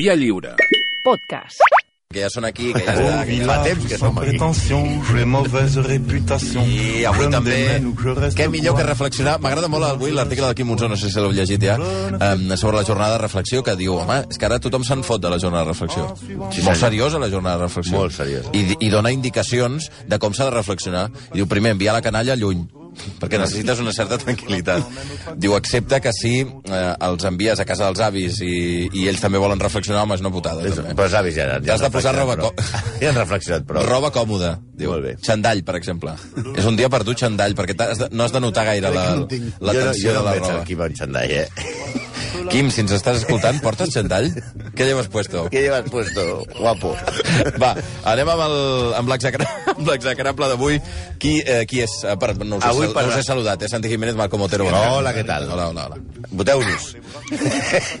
Via Lliure. Podcast. que ja són aquí, que ja està, que ja fa temps que som aquí. prétention, j'ai mauvaise réputation. I avui també, què millor que reflexionar. M'agrada molt avui l'article del Quim Monzó, no sé si l'heu llegit ja, eh, sobre la jornada de reflexió, que diu, home, és que ara tothom se'n fot de la jornada de reflexió. Sí, molt seriosa la jornada de reflexió. Molt seriosa. I, I dona indicacions de com s'ha de reflexionar. I diu, primer, enviar la canalla lluny perquè necessites una certa tranquil·litat. Diu, accepta que si eh, els envies a casa dels avis i, i ells també volen reflexionar, home, és una putada. És- També. Però els avis ja, ja T'has han de posar roba prou. Ja han reflexionat prou. Roba còmoda, diu. Molt bé. Xandall, per exemple. És un dia per tu, xandall, perquè t'has de, no has de notar gaire la, la jo no, tensió jo no de la veig roba. el Quim en xandall, eh? Quim, si ens estàs escoltant, portes xandall? Què llevas puesto? Què llevas puesto, guapo? Va, anem amb l'execrable d'avui. Qui, eh, qui és? Eh, per, no, us Avui he, per- no us he saludat, eh? Santi Jiménez, Malcom Otero. bona tarda. Hola, què tal? Hola, hola, hola. Voteu-nos.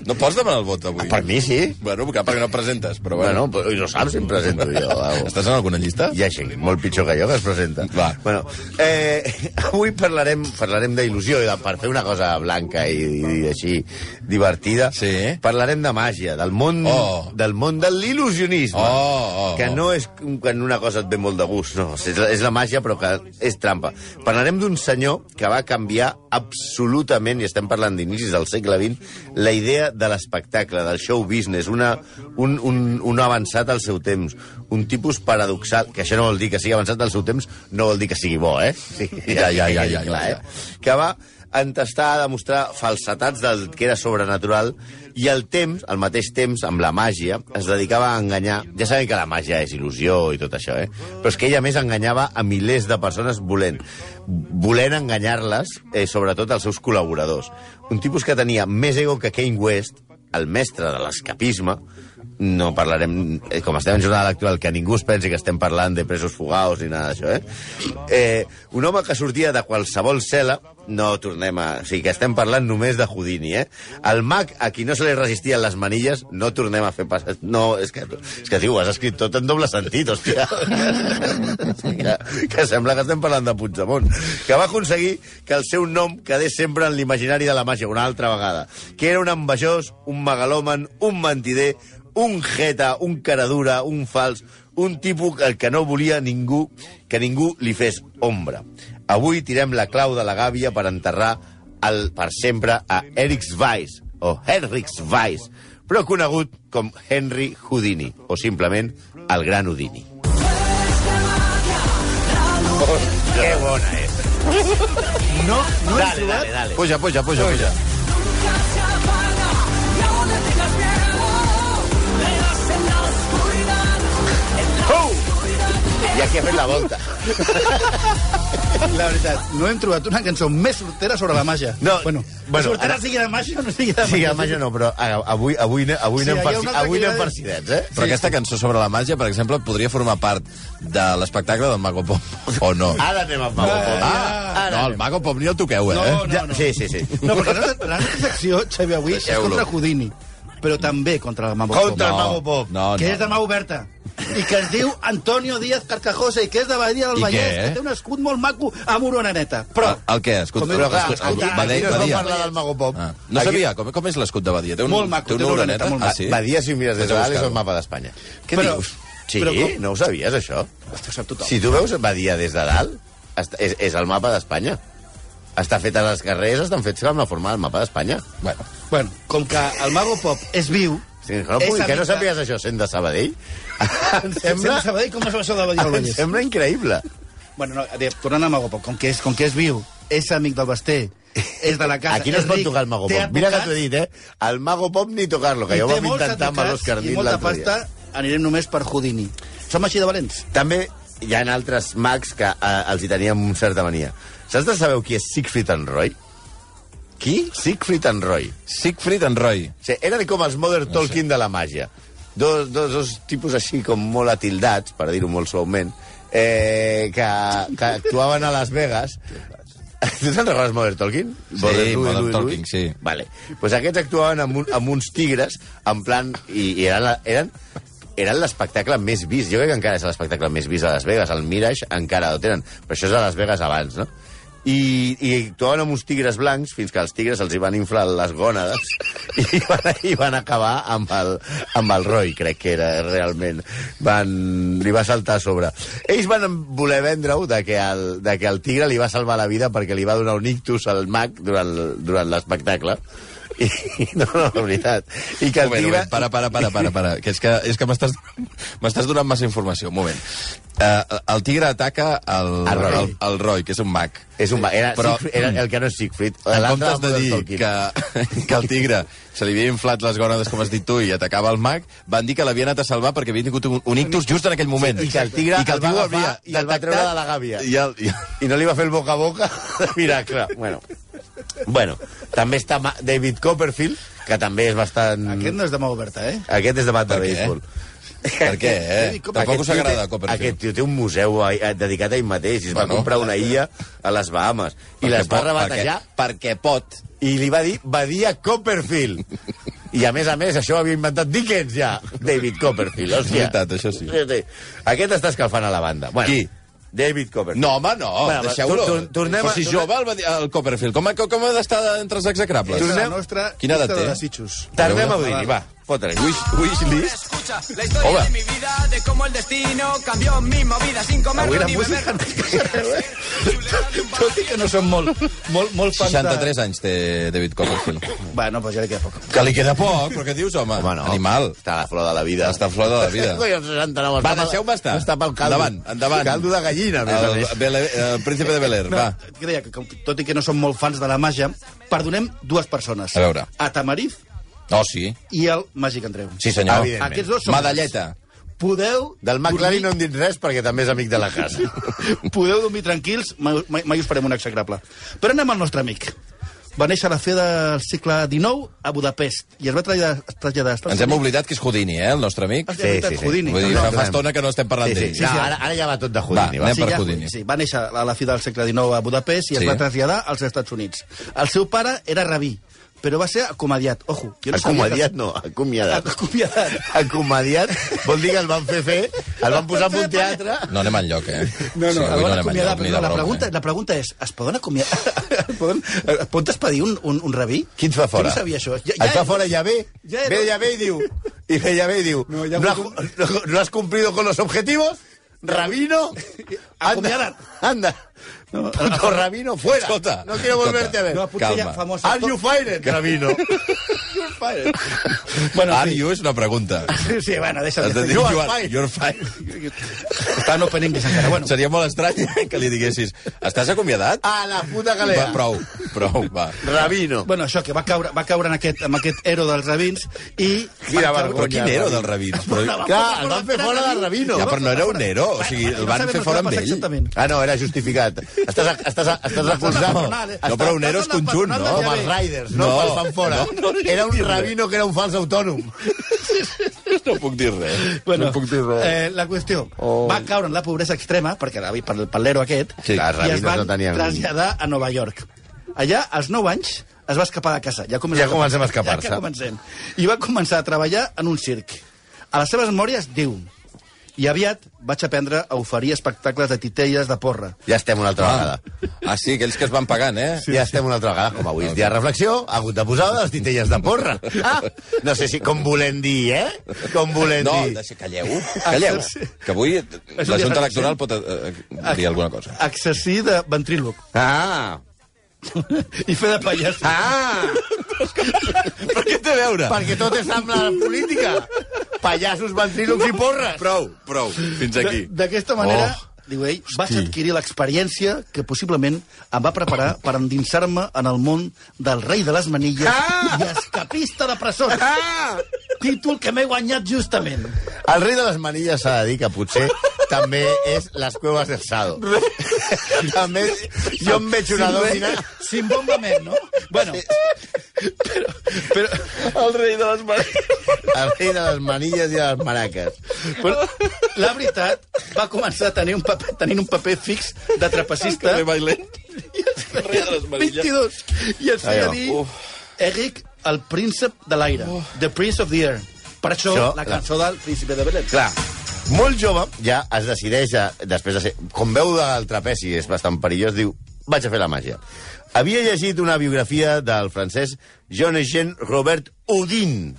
No pots demanar el vot avui? Per mi sí. Bueno, perquè, perquè no et presentes, però bueno. Bueno, però no saps si em presento jo. Au. Estàs en alguna llista? Hi ha gent molt pitjor que jo que es presenta. Va. Bueno, eh, avui parlarem, parlarem d'il·lusió, i de, per fer una cosa blanca i, i així divertida. Sí. Parlarem de màgia, del món, Oh. del món de l'il·lusionisme. Oh, oh, que oh. no és quan una cosa et ve molt de gust, no. És, la- és la màgia, però que és trampa. Parlarem d'un senyor que va canviar absolutament, i estem parlant d'inicis del segle XX, la idea de l'espectacle, del show business, una, un, un, un avançat al seu temps, un tipus paradoxal, que això no vol dir que sigui avançat al seu temps, no vol dir que sigui bo, eh? Sí, Ja, ja, ja, ja, clar, ja, eh? Que va entestar a demostrar falsetats del que era sobrenatural i al temps, al mateix temps, amb la màgia, es dedicava a enganyar... Ja sabem que la màgia és il·lusió i tot això, eh? Però és que ella més enganyava a milers de persones volent. Volent enganyar-les, eh, sobretot als seus col·laboradors. Un tipus que tenia més ego que Kane West, el mestre de l'escapisme, no parlarem, eh, com estem en jornada electoral, que ningú es pensi que estem parlant de presos fugaos ni nada d'això, eh? eh? Un home que sortia de qualsevol cel·la, no tornem a... O sigui, que estem parlant només de Houdini, eh? El mag, a qui no se li resistien les manilles, no tornem a fer passes... No, és que, és que tio, has escrit tot en doble sentit, hòstia. que, que sembla que estem parlant de Puigdemont. Que va aconseguir que el seu nom quedés sempre en l'imaginari de la màgia, una altra vegada. Que era un envejós, un megalòman, un mentider, un jeta, un caradura, un fals, un tipus el que no volia ningú, que ningú li fes ombra. Avui tirem la clau de la gàbia per enterrar el, per sempre a Eric Weiss, o Henrik Weiss, però conegut com Henry Houdini, o simplement el gran Houdini. Que bona és. No, no Dale, dale, dale. Puja, puja, puja, puja. I aquí ha fet la volta. La veritat, no hem trobat una cançó més sortera sobre la màgia. No, bueno, bueno, sortera ara- sigui de màgia o no sigui de Sí, màgia. la màgia no, però avui, avui, avui Sí, anem, per, avui anem ja- per sidets, eh? Però aquesta cançó sobre la màgia, per exemple, podria formar part de l'espectacle del Mago Pop, o no? Ara anem amb Mago Pop. Ah, Ara no, el. Mago Pop ni el toqueu, eh? No, no, Ja, no. Sí, sí, sí. No, perquè la nostra, secció, Xavi, avui és contra Houdini, però també contra el Mago Contra Pop. el Mago Pop. No, no. que és de mà oberta i que es diu Antonio Díaz Carcajosa i que és de Badia del I Vallès, què, eh? que té un escut molt maco amb una oraneta. Però, El, el què? Escut, Com Però clar, escut, aquí, Badia, aquí no Badia. parlar del Mago Pop. Ah, no Aquí- sabia, com, com és l'escut de Badia? Té, un, Molt maco, té una té una oreneta? oreneta molt Ah, sí? Badia, si ho mires des de dalt, és el mapa d'Espanya. Què Però- dius? Sí, Però com? no ho sabies, això? Ho sap tothom. Si tu veus Badia des de dalt, és, és el mapa d'Espanya. Està fet a les carrers, estan fets amb la forma del mapa d'Espanya. Bueno, Bueno, com que el Mago Pop és viu... Sí, que no, és que no de- sàpigues això sent de Sabadell, em Sembla... sembla, Sabadell, com es va això de Badia em sembla increïble. Bueno, no, dir, tornant al Mago Pop, com que és, com que és viu, és amic del Basté, és de la casa... Aquí no es pot ric, tocar el Mago Pop. Mira que t'ho he dit, eh? El Mago Pop ni tocar-lo, que i ho té vam intentar amb l'Òscar i molta l'altre dia. pasta, anirem només per Houdini. Som així de valents? També hi ha altres mags que eh, els hi teníem una certa mania. Saps de saber qui és Siegfried and Roy? qui? Siegfried and Roy. Siegfried and Roy. O sigui, eren com els Modern Talking de la màgia. Dos, dos, dos tipus així com molt atildats, per dir-ho molt suaument, eh, que, que actuaven a Las Vegas. Tu te'n recordes Modern Talking? Sí, Modern Talking, sí. Vale. Pues aquests actuaven amb, un, amb uns tigres, en plan... I, i eren, eren eren l'espectacle més vist. Jo crec que encara és l'espectacle més vist a Las Vegas. El Mirage encara ho tenen. Però això és a Las Vegas abans, no? i, i actuaven amb uns tigres blancs fins que els tigres els hi van inflar les gònades i van, i van acabar amb el, amb el Roy, crec que era realment. Van, li va saltar a sobre. Ells van voler vendre-ho de, que el, de que el tigre li va salvar la vida perquè li va donar un ictus al mag durant, durant l'espectacle. I, no, no, la veritat. I que el moment, tigre... moment, para, para, para, para, para. Que és que, és que m'estàs donant massa informació. Un moment. Uh, el tigre ataca el, El Roy. el, el Roy, que és un mag. És un, era, Però- Siegfried, era el que no és Siegfried. En comptes de dir que, que el tigre se li havia inflat les gònades, com has dit tu, i atacava el mag, van dir que l'havia anat a salvar perquè havia tingut un, un ictus just en aquell moment. I que el tigre I que el va tigre agafar i el va treure de la gàbia. I el, i, I no li va fer el boca a boca de miracle. Bueno, bueno també està Ma- David Copperfield, que també és bastant... Aquest no és de mà oberta, eh? Aquest és de bat de Per què? béisbol. per què, eh? Tampoc us agrada Copperfield. Aquest tio té un museu a, a, dedicat a ell mateix. I es va Bueno. comprar una illa a les Bahamas. I les va pot, rebatejar Perquè, perquè pot. i li va dir Badia Copperfield. I a més a més, això ho havia inventat Dickens ja, David Copperfield. Hòstia. És veritat, això sí. Aquest està escalfant a la banda. Bueno, Qui? David Copperfield. No, home, no, Bueno, deixeu-lo. tor- tor- tornem a- si tornem- jove el, el Copperfield, com, ha- com ha d'estar entre els execrables? És la Tornem- nostra Quina edat de té? desitjos. Tornem a Udini, va, fota-li. Wish, wish list. Escucha la historia Hola. de mi vida, de cómo el destino cambió mi movida sin comer Avui la ni música beber. no eh? Tot i que no som molt, molt, molt fans 63 anys té David Copperfield. Bueno, pues ja li queda poc. Que li queda poc, però què dius, home? Home, no. Animal. Està a la flor de la vida. Està a flor de la vida. Coi, el 69. Va, deixeu-me estar. Està pel caldo. Endavant, endavant. Caldo de gallina, a més a El, més. Bel el príncipe de Bel Air, No, va. que deia que, tot i que no som molt fans de la màgia, perdonem dues persones. A veure. A Tamariz Oh, sí. i el Màgic Andreu. Sí, senyor. Evidentment. Aquests dos són... Medalleta. Podeu... Del McLaren no dormir- em dit res perquè també és amic de la casa. Podeu dormir tranquils, mai, mai, mai us farem un execrable. Però anem al nostre amic. Va néixer a la fe del segle XIX a Budapest i es va traslladar, traslladar Ens hem oblidat que és Houdini, eh, el nostre amic. Ah, sí, veritat, Houdini. Vull dir, No, fa, no, fa estona que no estem parlant Sí, sí, d'ell. sí, no, ara, ara ja va tot de Houdini. Va, Va, anem per ja, Houdini. sí, va néixer a la fi del segle XIX a Budapest i es Sí. va traslladar als Estats Units. El seu pare era rabí, però va ser acomediat. Ojo, jo no que- no, acomiadat. Acomediat. Acomediat vol dir que el van fer fer, el van posar en un teatre... No anem enlloc, eh? No, no, sí, el van anem acomiadar, però la, pregunta, eh? la pregunta és, es poden acomiadar? es poden, es pot despedir un, un, un rabí? Qui et fa fora? Jo no sabia això. Ja, Et fa fora ja ve, Ja ve ja ve i diu, i ve ja ve i diu, No, no, ya no, has, no, no has cumplido con los objetivos, Rabino, anda, anda, puto Rabino, fuera, no quiero volverte a ver. No, Calma. famós... Are you fired, Rabino? Bueno, Are sí. you és una pregunta. Sí, sí, bueno, deixa Has de dir, You are you are, fine. you're fine. Està en open English encara. Bueno, Seria molt estrany que li diguessis estàs acomiadat? A la puta Va, galera. prou, prou, va. Rabino. bueno, això, que va caure, va caure en aquest, en aquest ero dels rabins i... Quina va caure- Però quin ero del rabins? Però, Clar, el van fer fora de Rabino. ja, però no era un ero, o sigui, el van fer fora amb ell. Ah, no, era justificat. Estàs, estàs, estàs acusant... No, però un ero és conjunt, no? Com els Riders, no? No. no. Els fan fora. No, no, no era un. Rabino que era un fals autònom. No puc dir res. Bueno, no puc dir res. eh, la qüestió, oh. va caure en la pobresa extrema, perquè era per, per l'ero aquest, Sí, clar, i es rabinos van no tenien- traslladar a Nova York. Allà, als 9 anys, es va escapar de casa. Ja, comença Ja comencem a escapar-se. Ja, ja comencem. I va començar a treballar en un circ. A les seves memòries diu i aviat vaig aprendre a oferir espectacles de titelles de porra. Ja estem una altra Ah, vegada. ah, sí, aquells que es van pagant, eh? Ja estem una altra vegada. Com avui és dia de reflexió, ha hagut de posar les titelles de porra. Ah, no sé si com volem dir, eh? Com volem No, dir. deixa, calleu, calleu. Que avui la Junta Electoral pot eh, dir alguna cosa. Exercir de ventríloc Ah, i fer de pallasso. ah, Però què té a veure? perquè tot és amb la política. Pallassos, ventrílocs i porres. Prou, prou, fins aquí. De- D'aquesta manera, Oh. diu ell, vaig adquirir l'experiència que possiblement em va preparar per endinsar-me en el món del rei de les manilles Ah! i escapista de presons. Ah! Títol que m'he guanyat justament. El rei de les manilles s'ha de dir que potser també és les cuevas del Sado. també jo em veig una dòmina... Sin bombament, no? Bueno, però, però, El rei de les mans. El rei de les manilles i de les maraques. però la veritat, va començar a tenir un paper, tenint un paper fix de trapecista. Bailent. I es feia, rei de les manilles. 22. I es feia Allò. dir Uf. Eric, el príncep de l'aire. The Prince of the Air. Per això, Això, la clar. cançó del príncipe de Belén. Clar, molt jove ja es decideix, a, després de ser... Com veu del trapeci és bastant perillós, diu vaig a fer la màgia. Havia llegit una biografia del francès Jean-Eugène Robert Houdin,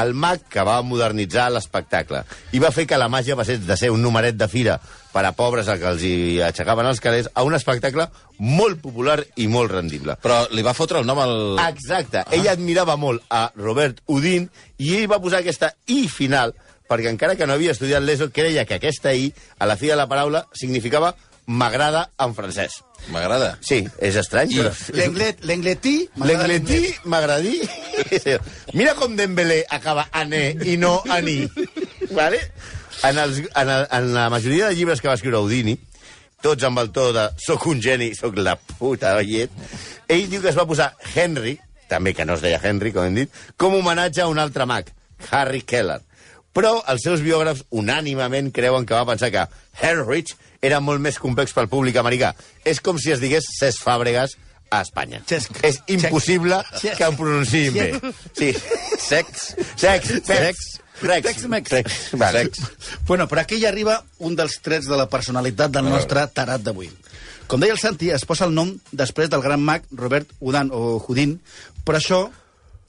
el mag que va modernitzar l'espectacle i va fer que la màgia passés de ser un numeret de fira per a pobres que els hi aixecaven els calés a un espectacle molt popular i molt rendible. Però li va fotre el nom al... Exacte. Ah. Ell admirava molt a Robert Houdin i ell va posar aquesta I final perquè encara que no havia estudiat l'ESO, creia que aquesta I, a la fi de la paraula, significava m'agrada en francès. M'agrada. Sí, és estrany, però... L'englet- L'engletí... L'engletí m'agradí. Mira com Dembélé acaba ané i no aní. Vale? En, els, en, el, en la majoria de llibres que va escriure Houdini, tots amb el to de soc un geni, soc la puta llet, ell diu que es va posar Henry, també que no es deia Henry, com hem dit, com homenatge a un altre mag, Harry Keller. Però els seus biògrafs unànimament creuen que va pensar que Henrich era molt més complex pel públic americà. És com si es digués Cesc Fàbregas a Espanya. Xesc. És impossible Xesc. que ho pronunciïn bé. Sí. Sex. Sex. Sex. Rex. Tex-Mex. Rex. Vale. Sex. Bueno, però aquí ja arriba un dels trets de la personalitat del nostre tarat d'avui. Com deia el Santi, es posa el nom després del gran mag Robert Houdin, o Houdin, però això,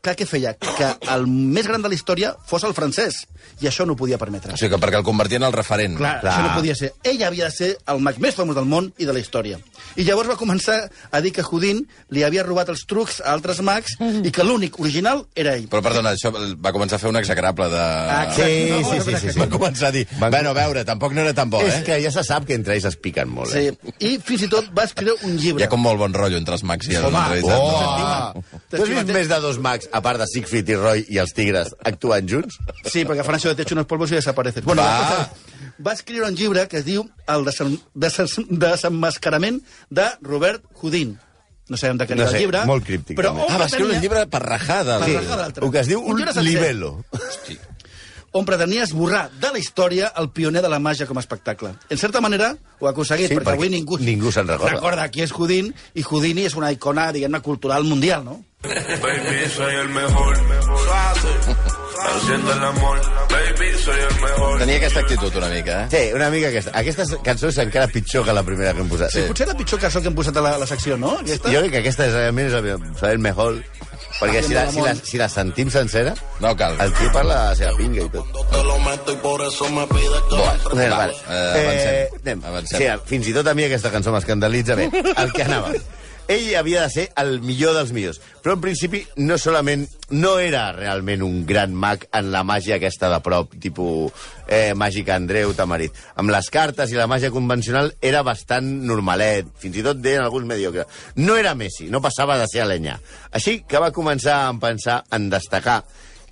clar que feia? Que el més gran de la història fos el francès, i això no ho podia permetre. O sigui, que perquè el convertien en el referent. Clar, Clar. això no podia ser. Ell havia de ser el mag més famós del món i de la història. I llavors va començar a dir que Houdin li havia robat els trucs a altres mags i que l'únic original era ell. Però, perdona, això va començar a fer un execrable de... Exacte. Sí, No, sí, no, sí, sí, sí. Va començar a dir, Van- bueno, a veure, tampoc no era tan bo, És eh? que ja se sap que entre ells es piquen molt, Sí. eh? I fins i tot va escriure un llibre. Hi ha com molt bon rotllo entre els mags i els Home, realitat. Oh! Tu has vist més de dos mags, a part de Siegfried i Roy i els tigres, actuant junts? Sí, perquè Francio te echo unos polvos y desapareces. Bueno, Va. cosa, va escriure un llibre que es diu El desemmascarament de Robert Houdin. No sabem de què No era sé, el llibre. molt críptic, Però Ah, va escriure un llibre per rajar de... Per Sí. El que es diu un llibre sencer, libelo. Hosti. On pretenia esborrar de la història el pioner de la màgia com a espectacle. En certa manera, ho ha aconseguit, Sí, perquè perquè avui ningú, ningú se'n recorda. recorda qui és Houdin, i Houdini és una icona, diguem-ne, cultural mundial, no? Baby, soy el mejor. Suave, haciendo el amor. Baby, soy el mejor. Tenia aquesta actitud una mica, eh? Sí, una mica aquesta. Aquesta cançó és encara pitjor que la primera que hem posat. Sí. Potser la pitjor cançó que hem posat a la, a la secció, no? Aquesta? Jo crec que aquesta és realment és soy el mejor. Perquè si la, si, la, si la sentim sencera, No cal. el tio parla de la seva pinga i tot. Bueno, Bueno, va, vale. eh, avancem. anem. Avancem. Sí, fins i tot a mi aquesta cançó m'escandalitza. Bé, el que anava. Ell havia de ser el millor dels millors. Però en principi no solament no era realment un gran mag en la màgia aquesta de prop, tipus eh, màgica Andreu Tamarit. Amb les cartes i la màgia convencional era bastant normalet, fins i tot deien alguns mediocre. No era Messi, no passava de ser alenya. Així que va començar a pensar en destacar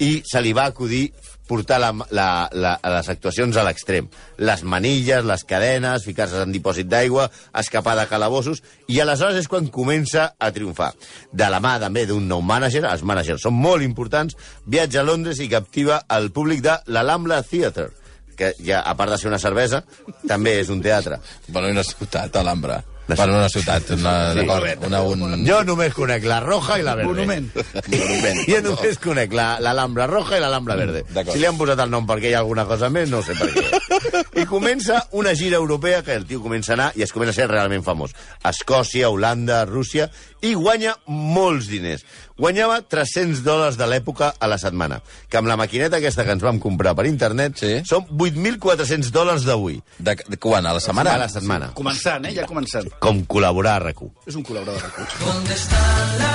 i se li va acudir portar la, la, la, les actuacions a l'extrem. Les manilles, les cadenes, ficar-se en dipòsit d'aigua, escapar de calabossos, i aleshores és quan comença a triomfar. De la mà també d'un nou mànager, els mànagers són molt importants, viatja a Londres i captiva el públic de l'Alhambra Theatre, que ja, a part de ser una cervesa, també és un teatre. Bueno, i una ciutat, Alhambra. La Bueno, una ciutat, una, Sí. d'acord, una, un... Jo només conec la roja i la verde. Monument. Monument. Jo només conec la- l'Alhambra roja i l'Alhambra verde. D'acord. Si li han posat el nom perquè hi ha alguna cosa més, no sé per què. I comença una gira europea que el tio comença a anar i es comença a ser realment famós. Escòcia, Holanda, Rússia, i guanya molts diners. Guanyava 300 dòlars de l'època a la setmana, que amb la maquineta aquesta que ens vam comprar per internet Sí. són 8.400 dòlars d'avui. De, de, quan? A la setmana? A la setmana. Començant, eh? Ja començant. Com col·laborar a RAC1. És un col·laborador de recursos.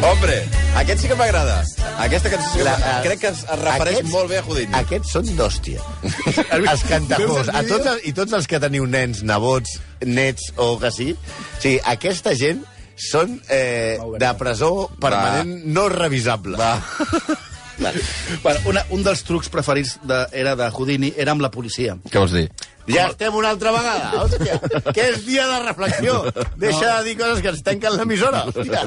Hombre, aquest sí que m'agrada. Aquesta cançó sí que La- m'agrada. crec que es, es refereix Aquests- molt bé a Houdini. Aquests són d'hòstia. els cantafós. A tots, els- I tots els que teniu nens, nebots, nets o que sigui. Sí, aquesta gent són eh, de presó permanent no revisable. Va. Bueno, una, un dels trucs preferits de, era de Houdini era amb la policia. Què vols dir? Ja estem una altra vegada. Hòstia, que és dia de reflexió. Deixa de dir coses que ens tanquen l'emissora. Hòstia.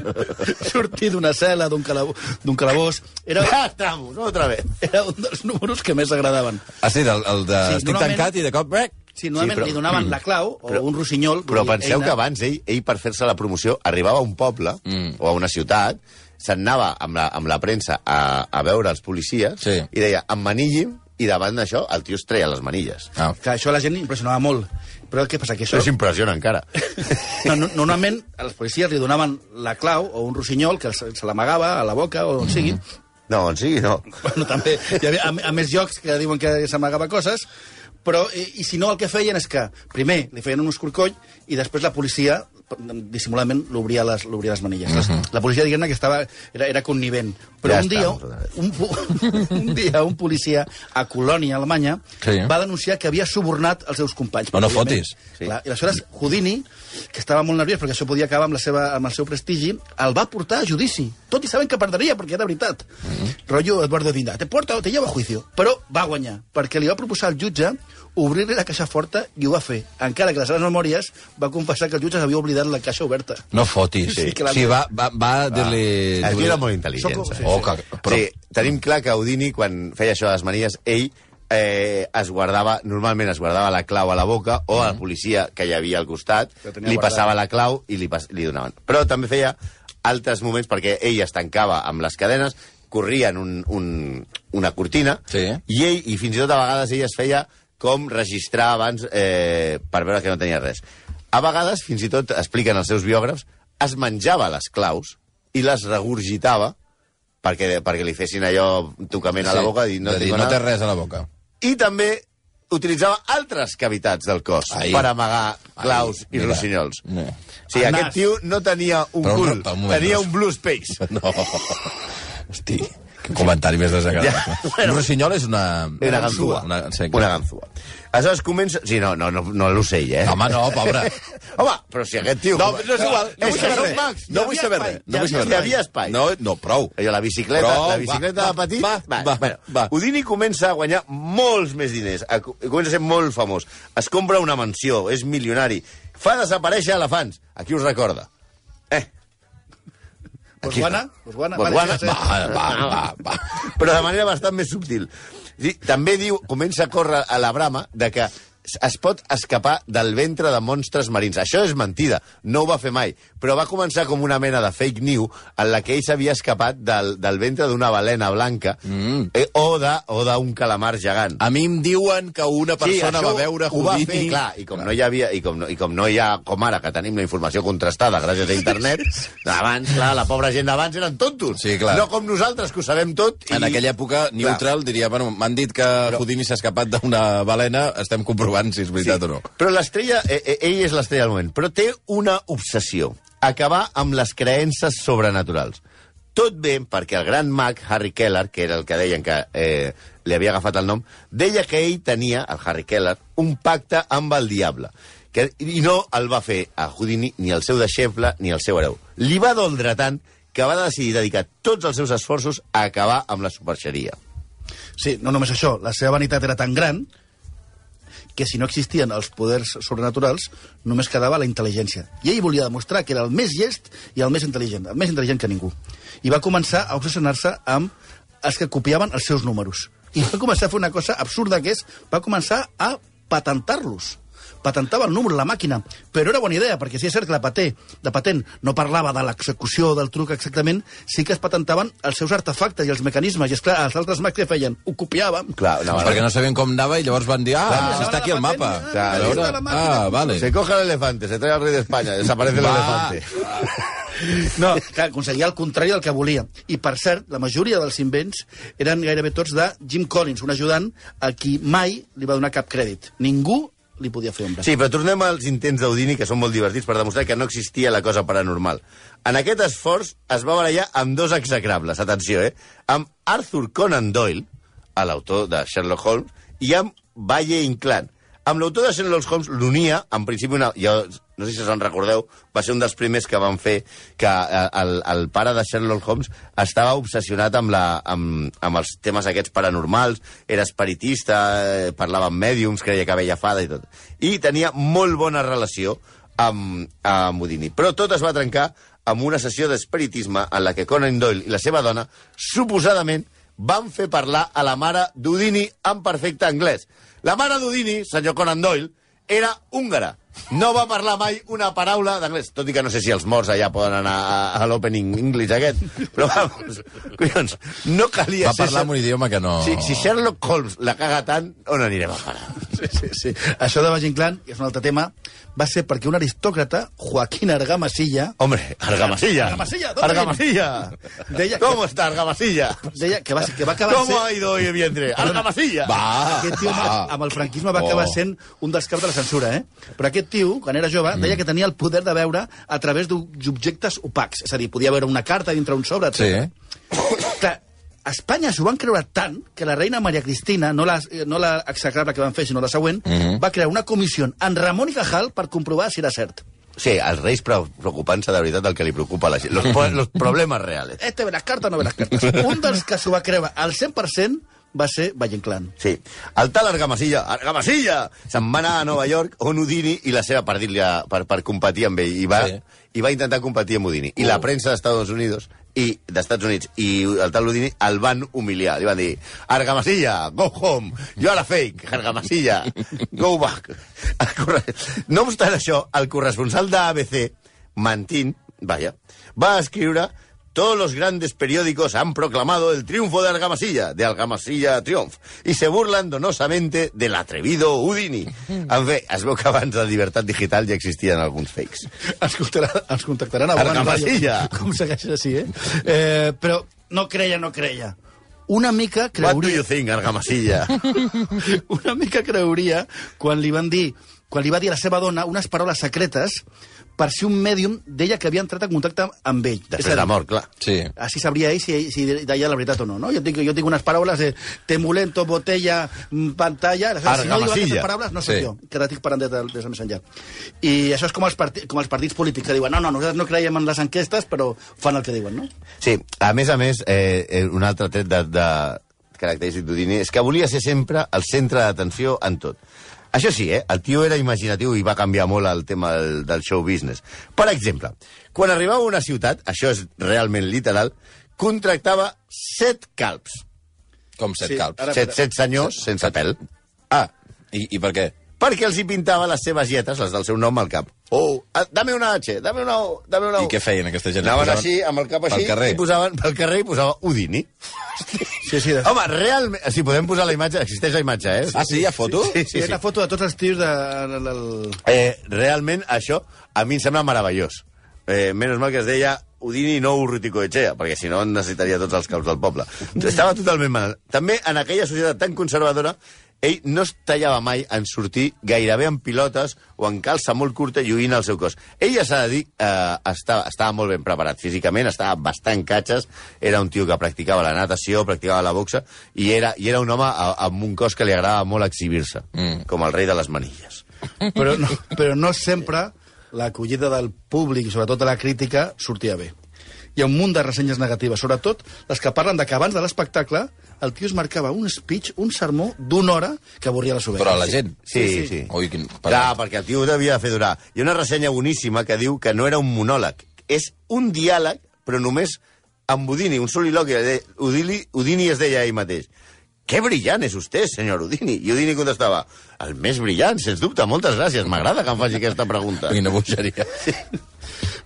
Sortir d'una cel·la, d'un calabó, d'un calabós... Era, Ja estamos, otra vez. era un dels números que més agradaven. Ah, sí, del, el de Sí, Estic normalment- tancat i de cop... Brec. Si normalment Sí, però- li donaven la clau o un rossinyol... Però penseu eina- que abans ell, ell per fer-se la promoció, arribava a un poble mm. o a una ciutat, se'n anava amb la, amb la premsa a, a veure els policies Sí. i deia, emmanilli'm i davant d'això el tio es treia les manilles. Ah. Que això a la gent impressionava molt. Però què passa? Que Això això... s'impressiona encara. No, no, normalment els policies li donaven la clau o un rossinyol que se, se l'amagava a la boca o on sigui. No, on sigui, no. Bueno, també hi havia a, a més llocs que diuen que s'amagava coses, però i, i si no el que feien és que primer li feien un escorcoll i després la policia dissimuladament l'obria les, les manilles. Uh -huh. La policia, diguem-ne, que estava, era, era connivent. Però Ja un, dia, un, un dia un policia a Colònia, Alemanya, Sí. va denunciar que havia subornat els seus companys. No Òbviament. fotis. Sí. Clar, I aleshores Houdini, que estava molt nerviós perquè això podia acabar amb, la seva, amb el seu prestigi, el va portar a judici. Tot i sabent que perdria, perquè era veritat. Mm -hmm. Rollo Eduardo Dinda, te porta o te lleva a juicio. Però va guanyar, perquè li va proposar al jutge obrir-li la caixa forta i ho va fer. Encara que les seves memòries va confessar que el jutge s'havia oblidat la caixa oberta. No fotis. Sí, Sí, la- sí va, va, va dir-li... Tio era molt intel·ligent. Soc- saps? sí, Oh, que, però, Sí, tenim clar que Houdini, quan feia això de les manies, ell eh, es guardava, normalment es guardava la clau a la boca o a la policia que hi havia al costat, li guardat. passava la clau i li, pas, li donaven. Però també feia altres moments perquè ell es tancava amb les cadenes, corrien un, un, una cortina Sí. i ell, i fins i tot a vegades ell es feia com registrar abans eh, per veure que no tenia res. A vegades, fins i tot, expliquen els seus biògrafs, es menjava les claus i les regurgitava perquè, perquè li fessin allò un tocament a la boca i no, dir, no té res a la boca. I també utilitzava altres cavitats del cos Ai. per amagar claus Ai, i mira. rossinyols. No. O sigui, El aquest nas. tio no tenia un Però un- cul, però un moment, tenia no. un blue space. No. Hosti, que comentari més desagradable. Ja, bueno. Un rossinyol és una... Una ganzúa. Una, sí, Una ganzúa. Aleshores comença... Sí, no, no, no, no l'ocell, eh? Home, no, pobre. Home, però si aquest tio... No, no és igual. No és vull saber res. No vull havia saber espai. res. No vull saber res. Hi havia espai. No, no, prou. Allò, la bicicleta, Però, la bicicleta va, de petit... va, va, bueno, va. Houdini comença a guanyar molts més diners, a, comença a ser molt famós. Es compra una mansió, és milionari, fa desaparèixer elefants. A qui us recorda? Eh, Botswana? Botswana? Botswana? Va, va, va, va. però de manera bastant més subtil. També diu, comença a córrer a la brama de que es pot escapar del ventre de monstres marins. Això és mentida, no ho va fer mai, però va començar com una mena de fake new en la que ell s'havia escapat del, del ventre d'una balena blanca mm. eh, o de- o d'un calamar gegant. A mi em diuen que una persona això va veure ho va Houdini... fer, clar, i com no hi havia, i com no, i com no hi ha, com ara, que tenim la informació contrastada gràcies a internet, abans, clar, la pobra gent d'abans eren tontos. Sí, clar. No com nosaltres, que ho sabem tot. I... En aquella època, neutral, diria, bueno, m'han dit que Houdini s'ha escapat d'una balena, estem comprovant si és veritat o no. Però l'estrella, eh, eh, ell és l'estrella del moment, però té una obsessió, acabar amb les creences sobrenaturals. Tot bé perquè el gran mag, Harry Keller, que era el que deien que eh, li havia agafat el nom, deia que ell tenia, el Harry Keller, un pacte amb el diable. Que, I no el va fer a Houdini ni el seu deixeble ni el seu hereu. Li va doldre tant que va decidir dedicar tots els seus esforços a acabar amb la superxeria. Sí, no només això, la seva vanitat era tan gran que si no existien els poders sobrenaturals, només quedava la intel·ligència. I ell volia demostrar que era el més llest i el més intel·ligent, el més intel·ligent que ningú. I va començar a obsessionar-se amb els que copiaven els seus números. I va començar a fer una cosa absurda que és, va començar a patentar-los patentava el número, la màquina, però era bona idea, perquè si és cert que la paté, de patent no parlava de l'execució del truc exactament, sí que es patentaven els seus artefactes i els mecanismes, i és clar, els altres mags que feien, ho copiàvem, Clar, Doncs perquè no sabien com anava i llavors van dir, ah, Clar. si està aquí el mapa. Clar, està la ah, vale. Se coge el elefante, se trae al rey de España, desaparece el Va. elefante. No, clar, aconseguia el contrari del que volia. I, per cert, la majoria dels invents eren gairebé tots de Jim Collins, un ajudant a qui mai li va donar cap crèdit. Ningú li podia fer ombra. Sí, però tornem als intents d'Houdini, que són molt divertits, per demostrar que no existia la cosa paranormal. En aquest esforç es va barallar amb dos execrables, atenció, eh? Amb Arthur Conan Doyle, l'autor de Sherlock Holmes, i amb Valle Inclán. Amb l'autor de Sherlock Holmes l'unia, en principi, una, jo no sé si se'n recordeu, va ser un dels primers que van fer que eh, el, el pare de Sherlock Holmes estava obsessionat amb, la, amb, amb els temes aquests paranormals, era espiritista, eh, parlava amb mèdiums, creia que veia fada i tot. I tenia molt bona relació amb, amb Houdini. Però tot es va trencar amb una sessió d'espiritisme en la que Conan Doyle i la seva dona, suposadament, van fer parlar a la mare d'Houdini en perfecte anglès. La mare d'Houdini, senyor Conan Doyle, era húngara. No va parlar mai una paraula d'anglès. Tot i que no sé si els morts allà poden anar a, a l'opening English aquest. Però vamos, collons, no calia Va parlar en un idioma que no... Si, si Sherlock Holmes la caga tant, on anirem a parar? Sí, sí, sí. Això de Valle Inclán, i és un altre tema, va ser perquè un aristòcrata, Joaquín Argamasilla, Hombre, Argamasilla. Argamasilla, ¿dónde Argamasilla. Deia que- ¿Cómo está Argamasilla? deia que va, que va acabar ¿Cómo sent... ha ido hoy el vientre? Argamasilla. Va! Aquest tio va. amb el franquisme va Oh. acabar sent un dels caps de la censura, eh? Però aquest tio, quan era jove, deia que tenia el poder de veure a través d'objectes opacs. És a dir, podia veure una carta dintre un sobre, Sí. etc. Clar, a Espanya s'ho van creure tant que la reina Maria Cristina, no la, no la execrable que van fer, sinó la següent, va crear una comissió en Ramon i Cajal per comprovar si era cert. Sí, els reis pre- preocupant-se de veritat del que li preocupa a la gent. Los, los problemes reales. Este ve las cartas o no ve las cartas. Un dels que s'ho va creure al 100% va ser Valle Inclán. Sí. El tal Argamasilla, Argamasilla, se'n va anar a Nova York on Houdini i la seva per, dir per, per competir amb ell. I va, Sí. i va intentar competir amb Houdini. I la premsa dels Estats Units i d'Estats Units i el tal Houdini el van humiliar. Li van dir, Argamasilla, go home, you are a fake, Argamasilla, go back. Corre- No obstant això, el corresponsal d'ABC, Mantín, vaya, va escriure Todos los grandes periódicos han proclamado el triunfo de Argamasilla, de Argamasilla Triumph, y se burlan donosamente del atrevido Houdini. En fi, es veu que abans de Llibertat Digital ja existien alguns fakes. ens, contactaran, ens contactaran a Bogan Argamasilla. Ràdio. Com segueixes així, eh? eh? Però no creia, no creia. Una mica What do creuria... you think, Argamasilla? una mica creuria quan li van dir quan li va dir a la seva dona unes paraules secretes per si un mèdium deia que havia entrat en contacte amb ell. Després de mort, clar. Sí. Així sabria ell si, si deia la veritat o no. no? Jo, tinc, jo tinc unes paraules de temulento, botella, mm, pantalla... Aleshores, Si no diu aquestes paraules, no soc Sí. jo, que ara estic parlant des de, des de més enllà. I això és com els, partits, com els partits polítics, que diuen no, no, nosaltres no creiem en les enquestes, però fan el que diuen, no? Sí, a més a més, eh, eh, un altre tret de, de característic d'Houdini és que volia ser sempre el centre d'atenció en tot. Això sí, eh, el tio era imaginatiu i va canviar molt el tema del, del show business. Per exemple, quan arribava a una ciutat, això és realment literal, contractava set calps. Com set Sí, calps. ara- Set, set senyors sense pèl. Ah, i, i per què? Perquè els hi pintava les seves lletres, les del seu nom, al cap. Oh, ah, dame una H, dame una O, dame una O. I què feien aquesta gent? Anaven Posaven així, amb el cap pel així, carrer? i posaven pel carrer i posava Houdini. Sí, sí. De... Home, realment... Si podem posar la imatge, existeix la imatge, eh? Ah, sí? Hi ha foto? Sí, Sí, sí, sí. la foto de tots els tios de... Eh, realment, això a mi em sembla meravellós. Eh, menys mal que es deia Udini no Urruticoechea, perquè si no necessitaria tots els caps del poble. Estava totalment mal. També en aquella societat tan conservadora, ell no es tallava mai en sortir gairebé en pilotes o en calça molt curta lluint el seu cos. Ell ja s'ha de dir, eh, estava, estava molt ben preparat físicament, estava bastant catxes, era un tio que practicava la natació, practicava la boxa, i era, i era un home a- amb un cos que li agradava molt exhibir-se, mm. com el rei de les manilles. però, no, però no sempre l'acollida del públic, i sobretot de la crítica, sortia bé. Hi ha un munt de ressenyes negatives, sobretot les que parlen de que abans de l'espectacle el tio es marcava un speech, un sermó d'una hora que avorria les ovelles. Però a la gent. Sí, sí. sí. Ui, quin... Clar, perquè el tio ho devia fer durar. Hi ha una ressenya boníssima que diu que no era un monòleg, és un diàleg, però només amb Udini, un soliloqui. De- Udini, Udini es deia ell mateix. Qué brillant és vostè, senyor Udini. I Udini contestava, el més brillant, sens dubte, moltes gràcies, m'agrada que em faci aquesta pregunta. Quina bogeria.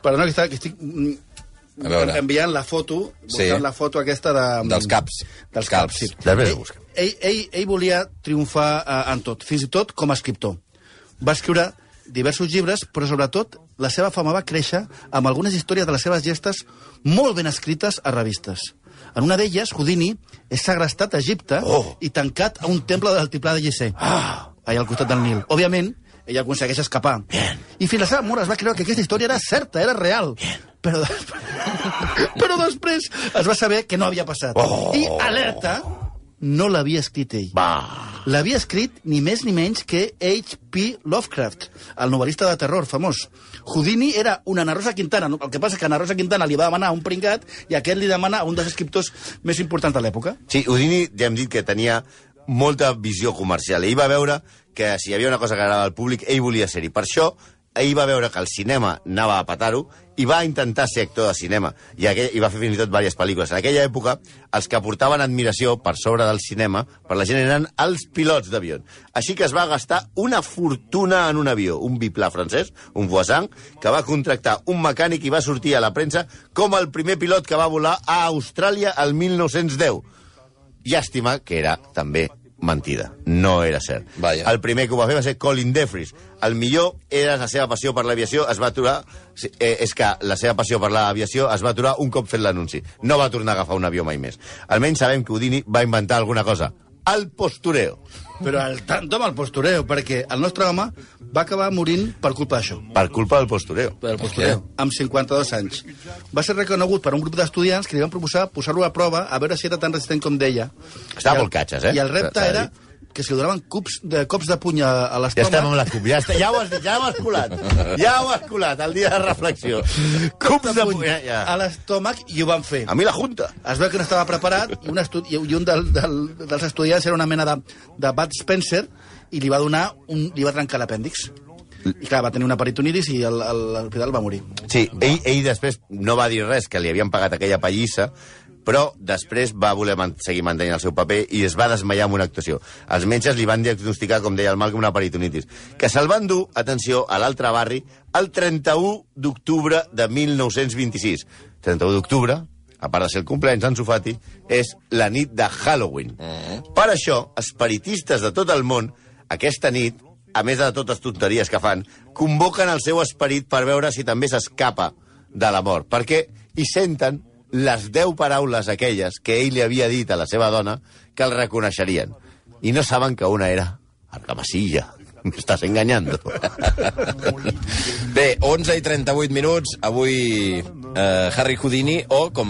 Però no, que, està, que estic mm, A veure. enviant la foto, Sí. buscant la foto aquesta de... Dels caps. Dels Caps. caps, sí. Ho ell, ell, ell, ell volia triomfar eh, en tot, fins i tot com a escriptor. Va escriure diversos llibres, però sobretot la seva fama va créixer amb algunes històries de les seves gestes molt ben escrites a revistes. En una d'elles, Houdini és segrestat a Egipte Oh. i tancat a un temple del tiplà de Gizeh, ah. allà al costat del Nil. Òbviament, ella aconsegueix escapar. Bien. I fins la seva mort es va creure que aquesta història era certa, era real. Però, però després es va saber que no havia passat. Oh. I alerta, no l'havia escrit ell. Va. L'havia escrit ni més ni menys que H.P. Lovecraft, el novel·lista de terror famós. Houdini era una Ana Rosa Quintana. El que passa que Ana Rosa Quintana li va demanar un pringat i aquest li demana a un dels escriptors més importants de l'època. Sí, Udini ja hem dit que tenia molta visió comercial. Ell va veure que si hi havia una cosa que agradava al públic, ell volia ser-hi. Per això ahir va veure que el cinema anava a petar-ho i va intentar ser actor de cinema i, aquell, i va fer fins i tot diverses pel·lícules. En aquella època, els que portaven admiració per sobre del cinema per la gent eren els pilots d'avió. Així que es va gastar una fortuna en un avió, un biplà francès, un Voisin, que va contractar un mecànic i va sortir a la premsa com el primer pilot que va volar a Austràlia el 1910. Llàstima que era també mentida. No era cert. Vaja. El primer que ho va fer va ser Colin Defries. El millor era la seva passió per l'aviació, es va aturar... Eh, és que la seva passió per l'aviació es va aturar un cop fet l'anunci. No va tornar a agafar un avió mai més. Almenys sabem que Houdini va inventar alguna cosa. El postureo. Però el tanto amb el postureo, perquè el nostre home va acabar morint per culpa d'això. Per culpa del postureo. Del postureo. Amb 52 anys. Va ser reconegut per un grup d'estudiants que li van proposar posar-lo a prova a veure si era tan resistent com deia. Estava el- molt catxes, eh? I el repte de era que si li donaven cops de, cops de puny a, a Ja l'estómac... estem amb la CUP, ja, està, ja ho has dit, ja ho has colat. Ja ho has colat, el dia de reflexió. Cups de puny. Ja, ja. a l'estómac i ho van fer. A mi la Junta. Es veu que no estava preparat i un, estu i un del, del, dels estudiants era una mena de, de Bud Spencer i li va donar un, li va trencar l'apèndix. I clar, va tenir una peritonitis i l'hospital va morir. Sí, ell, ell després no va dir res, que li havien pagat aquella pallissa, però després va voler man seguir mantenint el seu paper i es va desmaiar amb una actuació. Els metges li van diagnosticar, com deia el Malcolm, una peritonitis, que se'l van dur, atenció, a l'altre barri, el 31 d'octubre de 1926. 31 d'octubre, a part de ser el cumpleaños d'en Sofati, és la nit de Halloween. Per això, espiritistes de tot el món, aquesta nit, a més de totes tonteries que fan, convoquen el seu esperit per veure si també s'escapa de la mort, perquè hi senten les deu paraules aquelles que ell li havia dit a la seva dona que el reconeixerien. I no saben que una era Argamasilla. Me estàs enganyando. Bé, 11 i 38 minuts, avui eh, Harry Houdini, o, com,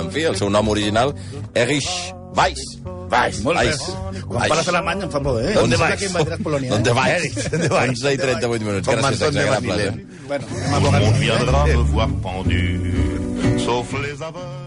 en fi, el seu nom original, Erich Weiss. Vais, Molt bé. Weiss. Quan Weiss. parles alemany em fa por, eh? ¿Dónde Em sembla vais? que invadiràs Polònia, ¿Dónde eh? vais? Erich, ¿dónde vais? 11 i 38 minuts. Com Gràcies, de exagerable. Basilea. Bueno, Tout le monde viendra me voir pendu, sauf les aveugles.